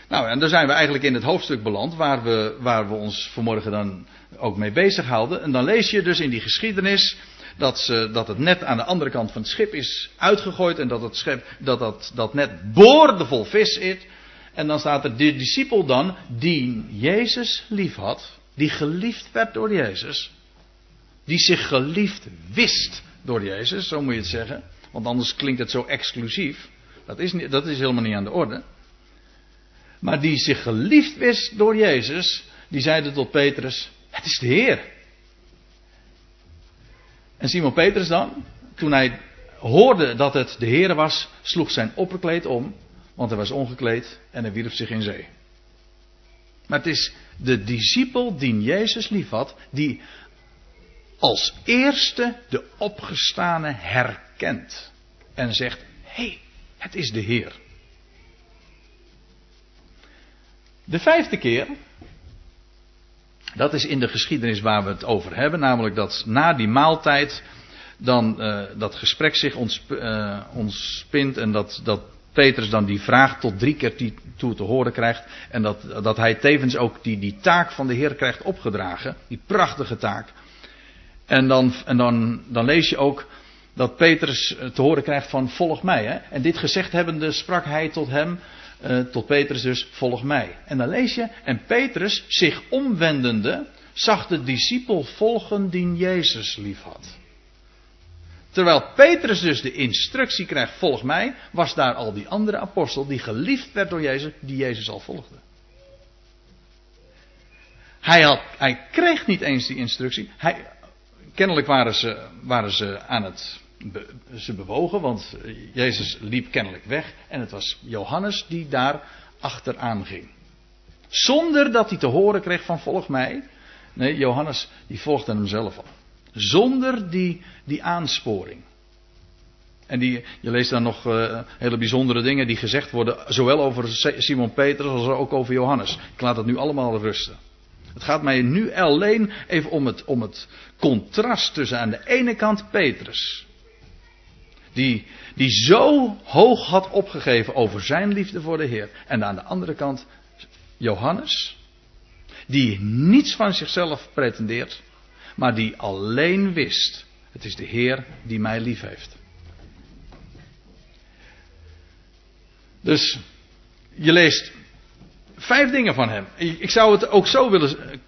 nou en dan zijn we eigenlijk in het hoofdstuk beland waar we, waar we ons vanmorgen dan ook mee bezighouden. En dan lees je dus in die geschiedenis dat, ze, dat het net aan de andere kant van het schip is uitgegooid en dat het schip, dat, dat, dat net boordevol vis zit. En dan staat er de discipel dan die Jezus lief had, die geliefd werd door Jezus, die zich geliefd wist door Jezus, zo moet je het zeggen, want anders klinkt het zo exclusief. Dat is, niet, dat is helemaal niet aan de orde. Maar die zich geliefd wist door Jezus, die zeide tot Petrus: Het is de Heer. En Simon Petrus dan, toen hij hoorde dat het de Heer was, sloeg zijn opperkleed om, want hij was ongekleed en hij wierp zich in zee. Maar het is de discipel die Jezus liefhad, die als eerste de opgestane herkent en zegt: Hé, hey, het is de Heer. De vijfde keer, dat is in de geschiedenis waar we het over hebben, namelijk dat na die maaltijd dan uh, dat gesprek zich uh, ontspint en dat, dat Petrus dan die vraag tot drie keer toe te horen krijgt en dat, dat hij tevens ook die, die taak van de Heer krijgt opgedragen, die prachtige taak. En dan, en dan, dan lees je ook dat Petrus te horen krijgt van volg mij. Hè? En dit gezegd hebbende sprak hij tot hem, uh, tot Petrus dus, volg mij. En dan lees je, en Petrus, zich omwendende, zag de discipel volgen die Jezus lief had. Terwijl Petrus dus de instructie krijgt, volg mij, was daar al die andere apostel die geliefd werd door Jezus, die Jezus al volgde. Hij, had, hij kreeg niet eens die instructie. Hij, kennelijk waren ze, waren ze aan het ze bewogen, want Jezus liep kennelijk weg en het was Johannes die daar achteraan ging. Zonder dat hij te horen kreeg van volg mij. Nee, Johannes die volgde hem zelf al. Zonder die, die aansporing. En die, je leest dan nog uh, hele bijzondere dingen die gezegd worden, zowel over Simon Petrus als ook over Johannes. Ik laat het nu allemaal rusten. Het gaat mij nu alleen even om het, om het contrast tussen aan de ene kant Petrus. Die, die zo hoog had opgegeven over zijn liefde voor de Heer. En aan de andere kant Johannes. Die niets van zichzelf pretendeert. Maar die alleen wist. Het is de Heer die mij lief heeft. Dus je leest vijf dingen van hem. Ik zou het ook zo willen,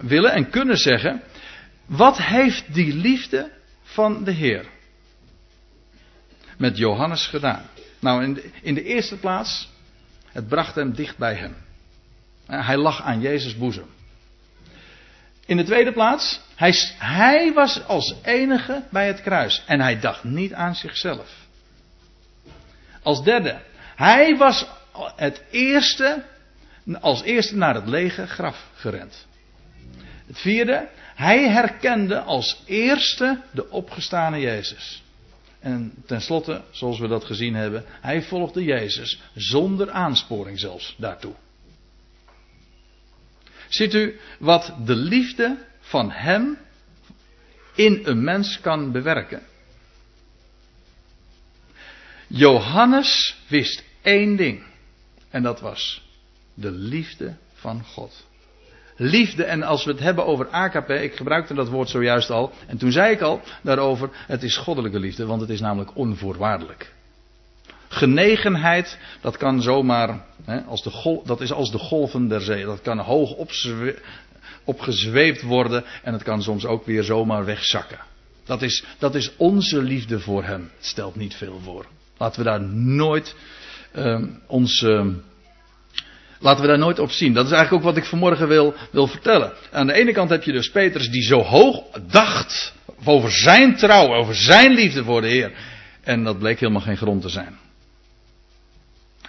willen en kunnen zeggen. Wat heeft die liefde van de Heer met Johannes gedaan? Nou, in de, in de eerste plaats, het bracht hem dicht bij hem. Hij lag aan Jezus' boezem. In de tweede plaats, hij, hij was als enige bij het kruis en hij dacht niet aan zichzelf. Als derde, hij was het eerste als eerste naar het lege graf gerend. Het vierde, hij herkende als eerste de opgestane Jezus. En tenslotte, zoals we dat gezien hebben, hij volgde Jezus zonder aansporing zelfs daartoe. Ziet u wat de liefde van hem in een mens kan bewerken? Johannes wist één ding. En dat was de liefde van God. Liefde, en als we het hebben over AKP, ik gebruikte dat woord zojuist al, en toen zei ik al daarover, het is goddelijke liefde, want het is namelijk onvoorwaardelijk. Genegenheid, dat kan zomaar, hè, als de dat is als de golven der zee, dat kan hoog opgezweept worden en het kan soms ook weer zomaar wegzakken. Dat is, dat is onze liefde voor Hem. Stelt niet veel voor. Laten we daar nooit uh, ons. Uh, Laten we daar nooit op zien. Dat is eigenlijk ook wat ik vanmorgen wil, wil vertellen. Aan de ene kant heb je dus Petrus die zo hoog dacht over zijn trouw, over zijn liefde voor de Heer. En dat bleek helemaal geen grond te zijn.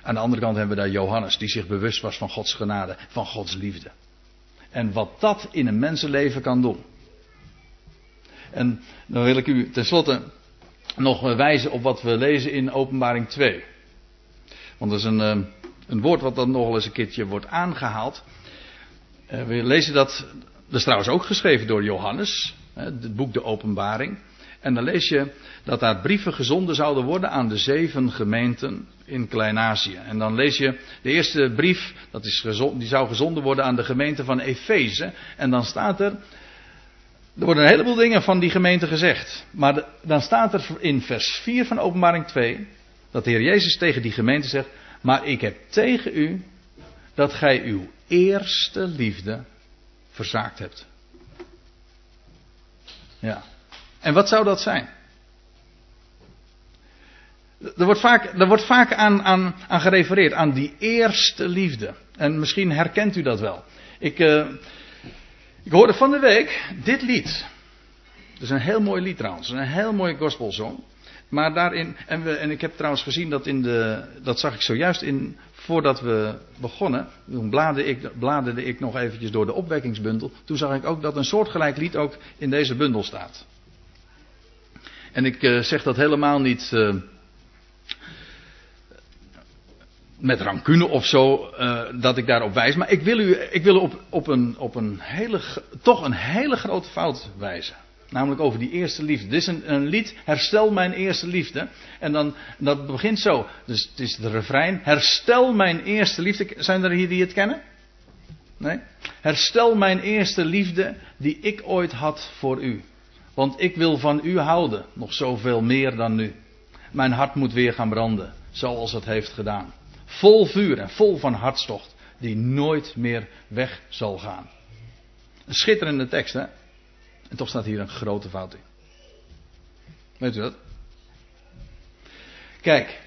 Aan de andere kant hebben we daar Johannes die zich bewust was van Gods genade, van Gods liefde. En wat dat in een mensenleven kan doen. En dan wil ik u tenslotte nog wijzen op wat we lezen in Openbaring 2. Want dat is een, eh, een woord wat dan nog eens een keertje wordt aangehaald. Eh, we lezen dat, dat is trouwens ook geschreven door Johannes, het boek De Openbaring. En dan lees je dat daar brieven gezonden zouden worden aan de zeven gemeenten in Klein-Azië. En dan lees je de eerste brief, dat is gezond, die zou gezonden worden aan de gemeente van Efeze. En dan staat er, er worden een heleboel dingen van die gemeente gezegd. Maar dan staat er in vers 4 van Openbaring 2, dat de Heer Jezus tegen die gemeente zegt, maar ik heb tegen u dat gij uw eerste liefde verzaakt hebt. Ja. En wat zou dat zijn? Er wordt vaak, er wordt vaak aan, aan, aan gerefereerd, aan die eerste liefde. En misschien herkent u dat wel. Ik, uh, ik hoorde van de week dit lied. Dat is een heel mooi lied trouwens, een heel mooie gospelsong. Maar daarin, en, we, en ik heb trouwens gezien dat in de, dat zag ik zojuist in, voordat we begonnen, toen bladerde ik, bladerde ik nog eventjes door de opwekkingsbundel. Toen zag ik ook dat een soortgelijk lied ook in deze bundel staat. En ik uh, zeg dat helemaal niet uh, met rancune of zo, uh, dat ik daarop wijs. Maar ik wil u, ik wil op, op, een, op een hele, toch een hele grote fout wijzen. Namelijk over die eerste liefde. Dit is een, een, lied, Herstel mijn eerste liefde. En dan, dat begint zo. Dus het is de refrein. Herstel mijn eerste liefde. Zijn er hier die het kennen? Nee? Herstel mijn eerste liefde die ik ooit had voor u. Want ik wil van u houden, nog zoveel meer dan nu. Mijn hart moet weer gaan branden, zoals het heeft gedaan. Vol vuur en vol van hartstocht, die nooit meer weg zal gaan. Een schitterende tekst, hè? En toch staat hier een grote fout in. Weet u dat? Kijk,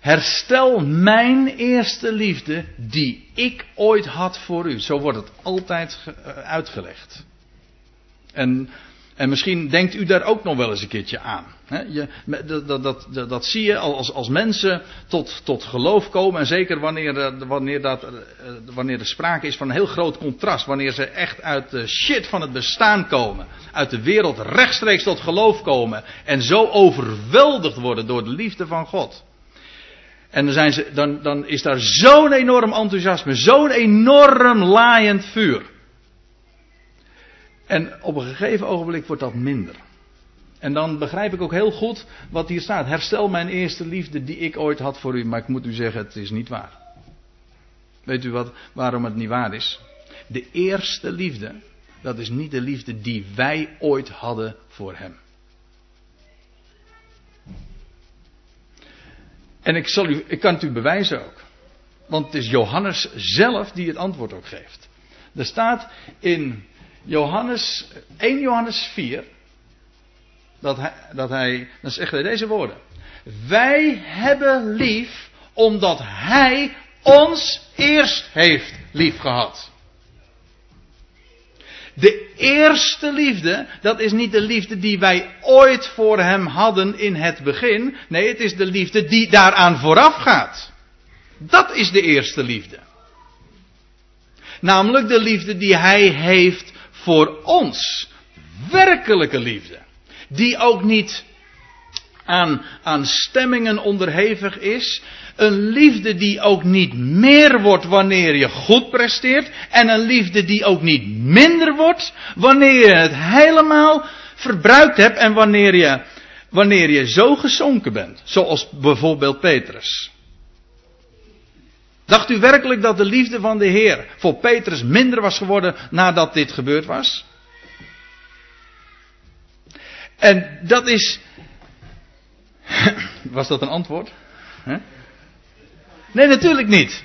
herstel mijn eerste liefde die ik ooit had voor u. Zo wordt het altijd eh, uitgelegd. En en misschien denkt u daar ook nog wel eens een keertje aan. Je, dat, dat, dat, dat, zie je als, als mensen tot, tot geloof komen. En zeker wanneer, eh, wanneer, dat, eh, wanneer er sprake is van een heel groot contrast. Wanneer ze echt uit de shit van het bestaan komen. Uit de wereld rechtstreeks tot geloof komen. En zo overweldigd worden door de liefde van God. En dan, zijn ze, dan, dan is daar zo'n enorm enthousiasme. Zo'n enorm laaiend vuur. En op een gegeven ogenblik wordt dat minder. En dan begrijp ik ook heel goed wat hier staat. Herstel mijn eerste liefde die ik ooit had voor u. Maar ik moet u zeggen, het is niet waar. Weet u wat, waarom het niet waar is? De eerste liefde, dat is niet de liefde die wij ooit hadden voor hem. En ik, zal u, ik kan het u bewijzen ook. Want het is Johannes zelf die het antwoord ook geeft. Er staat in Johannes, 1 Johannes 4, dat hij, dat hij, dan zegt hij deze woorden. Wij hebben lief omdat hij ons eerst heeft lief gehad. De eerste liefde, dat is niet de liefde die wij ooit voor hem hadden in het begin. Nee, het is de liefde die daaraan vooraf gaat. Dat is de eerste liefde. Namelijk de liefde die hij heeft voor ons. Werkelijke liefde. Die ook niet aan, aan stemmingen onderhevig is. Een liefde die ook niet meer wordt wanneer je goed presteert. En een liefde die ook niet minder wordt wanneer je het helemaal verbruikt hebt en wanneer je, wanneer je zo gezonken bent. Zoals bijvoorbeeld Petrus. Dacht u werkelijk dat de liefde van de Heer voor Petrus minder was geworden nadat dit gebeurd was? En dat is. Was dat een antwoord? Nee, natuurlijk niet.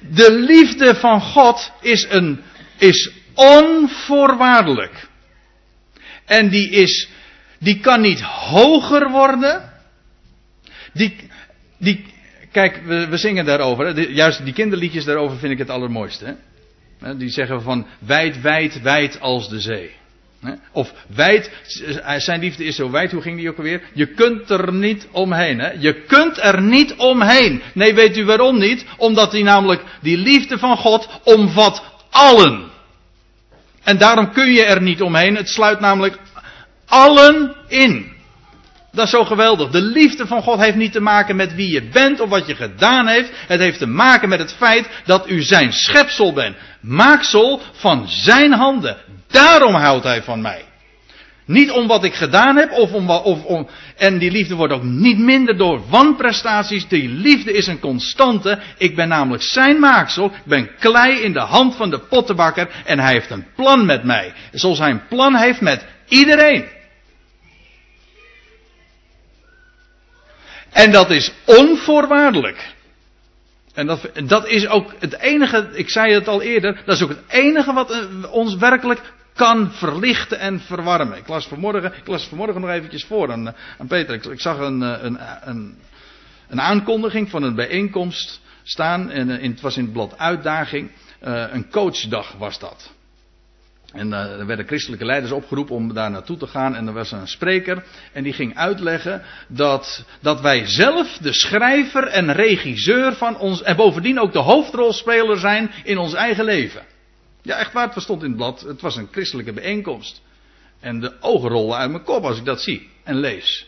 De liefde van God is, een, is onvoorwaardelijk. En die, is, die kan niet hoger worden. Die, die, Kijk, we, we zingen daarover. juist die kinderliedjes daarover vind ik het allermooiste. Hè? Die zeggen van wijd, wijd, wijd als de zee. Of wijd, zijn liefde is zo wijd, hoe ging die ook alweer? Je kunt er niet omheen. Hè? Je kunt er niet omheen. Nee, weet u waarom niet? Omdat die namelijk, die liefde van God omvat allen. En daarom kun je er niet omheen. Het sluit namelijk allen in. Dat is zo geweldig. De liefde van God heeft niet te maken met wie je bent of wat je gedaan heeft. Het heeft te maken met het feit dat u zijn schepsel bent. Maaksel van zijn handen. Daarom houdt hij van mij. Niet om wat ik gedaan heb of om, of om. En die liefde wordt ook niet minder door wanprestaties. Die liefde is een constante. Ik ben namelijk zijn maaksel. Ik ben klei in de hand van de pottenbakker. En hij heeft een plan met mij. Zoals hij een plan heeft met iedereen. En dat is onvoorwaardelijk. En dat, dat is ook het enige, ik zei het al eerder, dat is ook het enige wat eh, ons werkelijk kan verlichten en verwarmen. Ik las vanmorgen, ik vanmorgen nog eventjes voor aan, eh, aan Peter. Ik, zag een, eh, een, een, een, aankondiging van een bijeenkomst staan. En het was in het blad Uitdaging. een coachdag was dat. En uh, er werden christelijke leiders opgeroepen om daar naartoe te gaan. En er was een spreker. En die ging uitleggen dat, dat wij zelf de schrijver en regisseur van ons. En bovendien ook de hoofdrolspeler zijn in ons eigen leven. Ja, echt waar, het stond in het blad. Het was een christelijke bijeenkomst. En de ogen rollen uit mijn kop als ik dat zie en lees.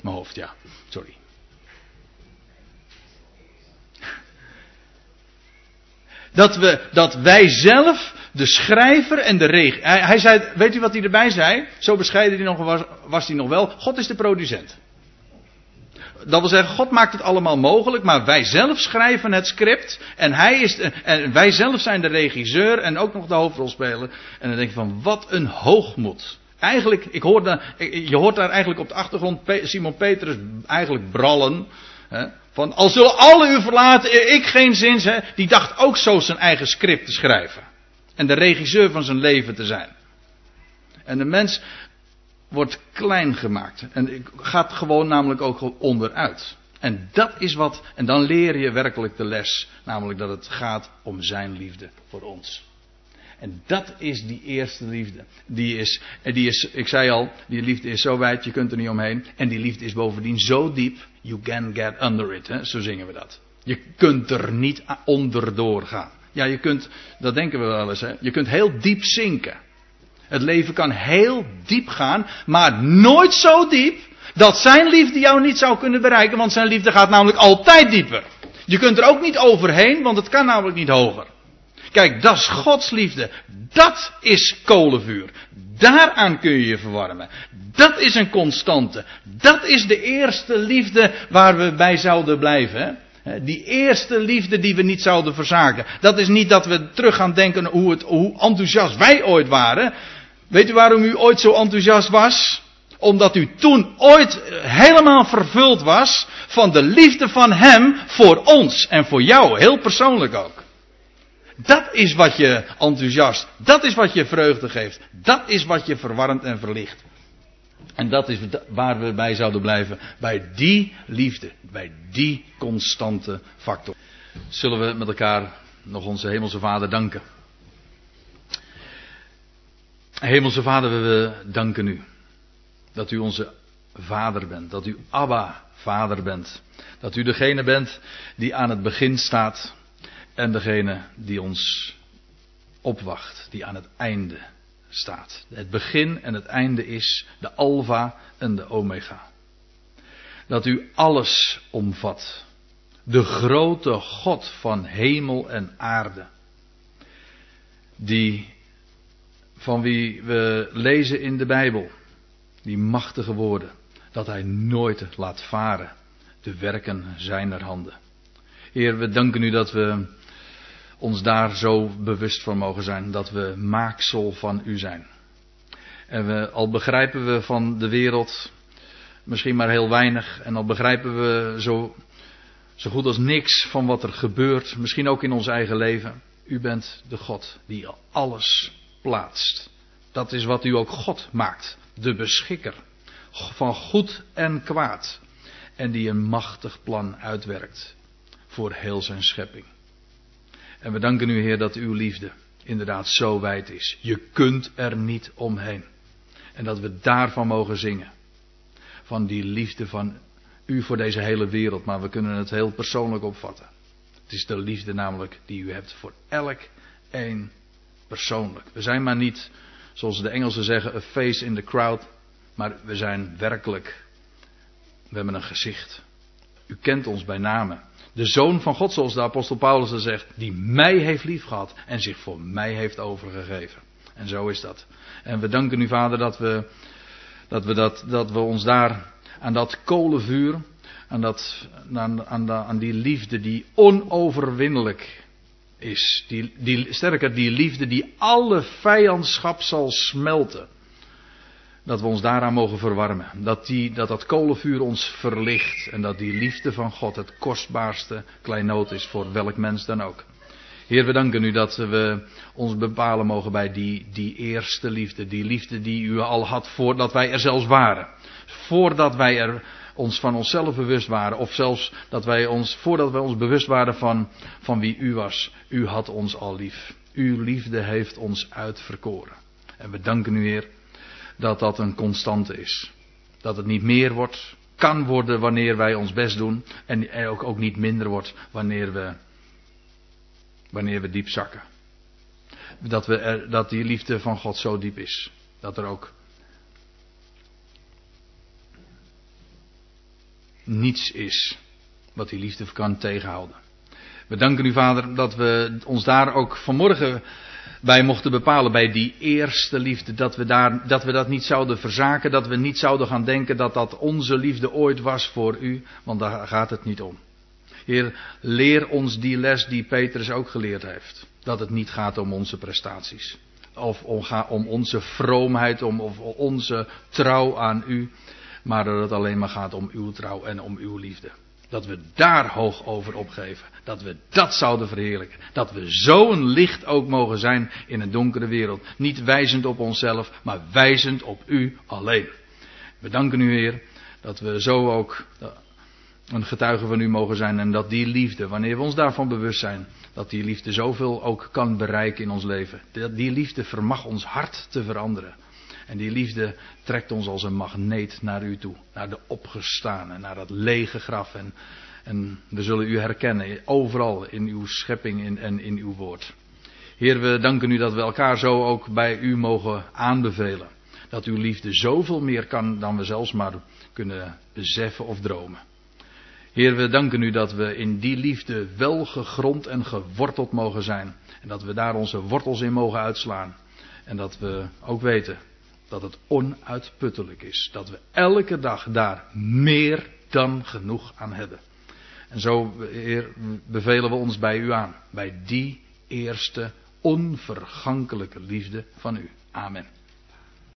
Mijn hoofd, ja. Sorry. Dat, we, dat wij zelf de schrijver en de regen. Hij, zei, weet u wat hij erbij zei? Zo bescheiden hij nog was, was hij nog wel. God is de producent. Dat wil zeggen, God maakt het allemaal mogelijk, maar wij zelf schrijven het script. En, hij is wij zelf zijn de regisseur en ook nog de hoofdrolspeler. En dan denk je van, wat een hoogmoed. Eigenlijk, ik hoor je hoort daar eigenlijk op de achtergrond Simon Petrus eigenlijk brallen. Hè, van, al zullen alle u verlaten, ik geen zin. Die dacht ook zo zijn eigen script te schrijven en de regisseur van zijn leven te zijn. En de mens, wordt klein gemaakt. En gaat gewoon namelijk ook onderuit. En dat is wat, en dan leer je werkelijk de les, namelijk dat het gaat om zijn liefde voor ons. En dat is die eerste liefde. Die is, en die is, ik zei al, die liefde is zo wijd, je kunt er niet omheen. En die liefde is bovendien zo diep, you can get under it. Hè? Zo zingen we dat. Je kunt er niet onderdoor gaan. Ja, je kunt, dat denken we wel eens, hè? je kunt heel diep zinken. Het leven kan heel diep gaan, maar nooit zo diep dat zijn liefde jou niet zou kunnen bereiken, want zijn liefde gaat namelijk altijd dieper. Je kunt er ook niet overheen, want het kan namelijk niet hoger. Kijk, dat is Gods liefde. Dat is kolenvuur. Daaraan kun je je verwarmen. Dat is een constante. Dat is de eerste liefde waar we bij zouden blijven. Hè? Die eerste liefde die we niet zouden verzaken. Dat is niet dat we terug gaan denken hoe, het, hoe enthousiast wij ooit waren. Weet u waarom u ooit zo enthousiast was? Omdat u toen ooit helemaal vervuld was van de liefde van Hem voor ons en voor jou, heel persoonlijk ook. Dat is wat je enthousiast, dat is wat je vreugde geeft, dat is wat je verwarmt en verlicht. En dat is waar we bij zouden blijven, bij die liefde, bij die constante factor. Zullen we met elkaar nog onze Hemelse Vader danken. Hemelse Vader, we danken u dat u onze Vader bent, dat u Abba Vader bent, dat u degene bent die aan het begin staat en degene die ons opwacht, die aan het einde staat. Het begin en het einde is de Alpha en de Omega. Dat u alles omvat. De grote God van hemel en aarde. Die, van wie we lezen in de Bijbel, die machtige woorden, dat hij nooit laat varen de werken zijner handen. Heer, we danken u dat we ons daar zo bewust van mogen zijn dat we maaksel van u zijn. En we, al begrijpen we van de wereld misschien maar heel weinig en al begrijpen we zo, zo goed als niks van wat er gebeurt, misschien ook in ons eigen leven. U bent de God die alles plaatst. Dat is wat u ook God maakt, de beschikker van goed en kwaad. En die een machtig plan uitwerkt voor heel zijn schepping. En we danken u, Heer, dat uw liefde inderdaad zo wijd is. Je kunt er niet omheen. En dat we daarvan mogen zingen. Van die liefde van u voor deze hele wereld, maar we kunnen het heel persoonlijk opvatten. Het is de liefde namelijk die u hebt voor elk één persoonlijk. We zijn maar niet, zoals de Engelsen zeggen, a face in the crowd, maar we zijn werkelijk, we hebben een gezicht. U kent ons bij namen de zoon van God, zoals de apostel Paulus er zegt, die mij heeft liefgehad en zich voor mij heeft overgegeven. En zo is dat. En we danken u, Vader, dat we, dat we, dat we ons daar aan dat kolenvuur, aan, dat, aan, aan, aan die liefde die onoverwinnelijk is. Die, die, sterker, die liefde die alle vijandschap zal smelten dat we ons daaraan mogen verwarmen. Dat, die, dat dat kolenvuur ons verlicht. En dat die liefde van God het kostbaarste kleinoot is voor welk mens dan ook. Heer, we danken u dat we ons bepalen mogen bij die, die eerste liefde. Die liefde die u al had voordat wij er zelfs waren. Voordat wij er ons van onszelf bewust waren. Of zelfs dat wij ons, voordat wij ons bewust waren van, van wie u was. U had ons al lief. Uw liefde heeft ons uitverkoren. En we danken u, Heer dat dat een constante is. Dat het niet meer wordt, kan worden wanneer wij ons best doen. En ook, ook niet minder wordt wanneer we, wanneer we diep zakken. Dat, we er, dat die liefde van God zo diep is. Dat er ook niets is wat die liefde kan tegenhouden. We danken u, Vader, dat we ons daar ook vanmorgen wij mochten bepalen bij die eerste liefde dat we, daar, dat we dat niet zouden verzaken, dat we niet zouden gaan denken dat dat onze liefde ooit was voor u, want daar gaat het niet om. Heer, leer ons die les die Petrus ook geleerd heeft. Dat het niet gaat om onze prestaties. Of om, om onze vroomheid, om of onze trouw aan u. Maar dat het alleen maar gaat om uw trouw en om uw liefde. Dat we daar hoog over opgeven. Dat we dat zouden verheerlijken. Dat we zo'n licht ook mogen zijn in een donkere wereld. Niet wijzend op onszelf, maar wijzend op u alleen. We danken u, Heer, dat we zo ook een getuige van u mogen zijn. En dat die liefde, wanneer we ons daarvan bewust zijn, dat die liefde zoveel ook kan bereiken in ons leven. Dat die liefde vermag ons hart te veranderen. En die liefde trekt ons als een magneet naar u toe. Naar de opgestane, naar dat lege graf. En, en we zullen u herkennen overal in uw schepping en in uw woord. Heer, we danken u dat we elkaar zo ook bij u mogen aanbevelen. Dat uw liefde zoveel meer kan dan we zelfs maar kunnen beseffen of dromen. Heer, we danken u dat we in die liefde wel gegrond en geworteld mogen zijn. En dat we daar onze wortels in mogen uitslaan. En dat we ook weten dat het onuitputtelijk is. Dat we elke dag daar meer dan genoeg aan hebben. En zo, Heer, bevelen we ons bij u aan. Bij die eerste onvergankelijke liefde van u. Amen.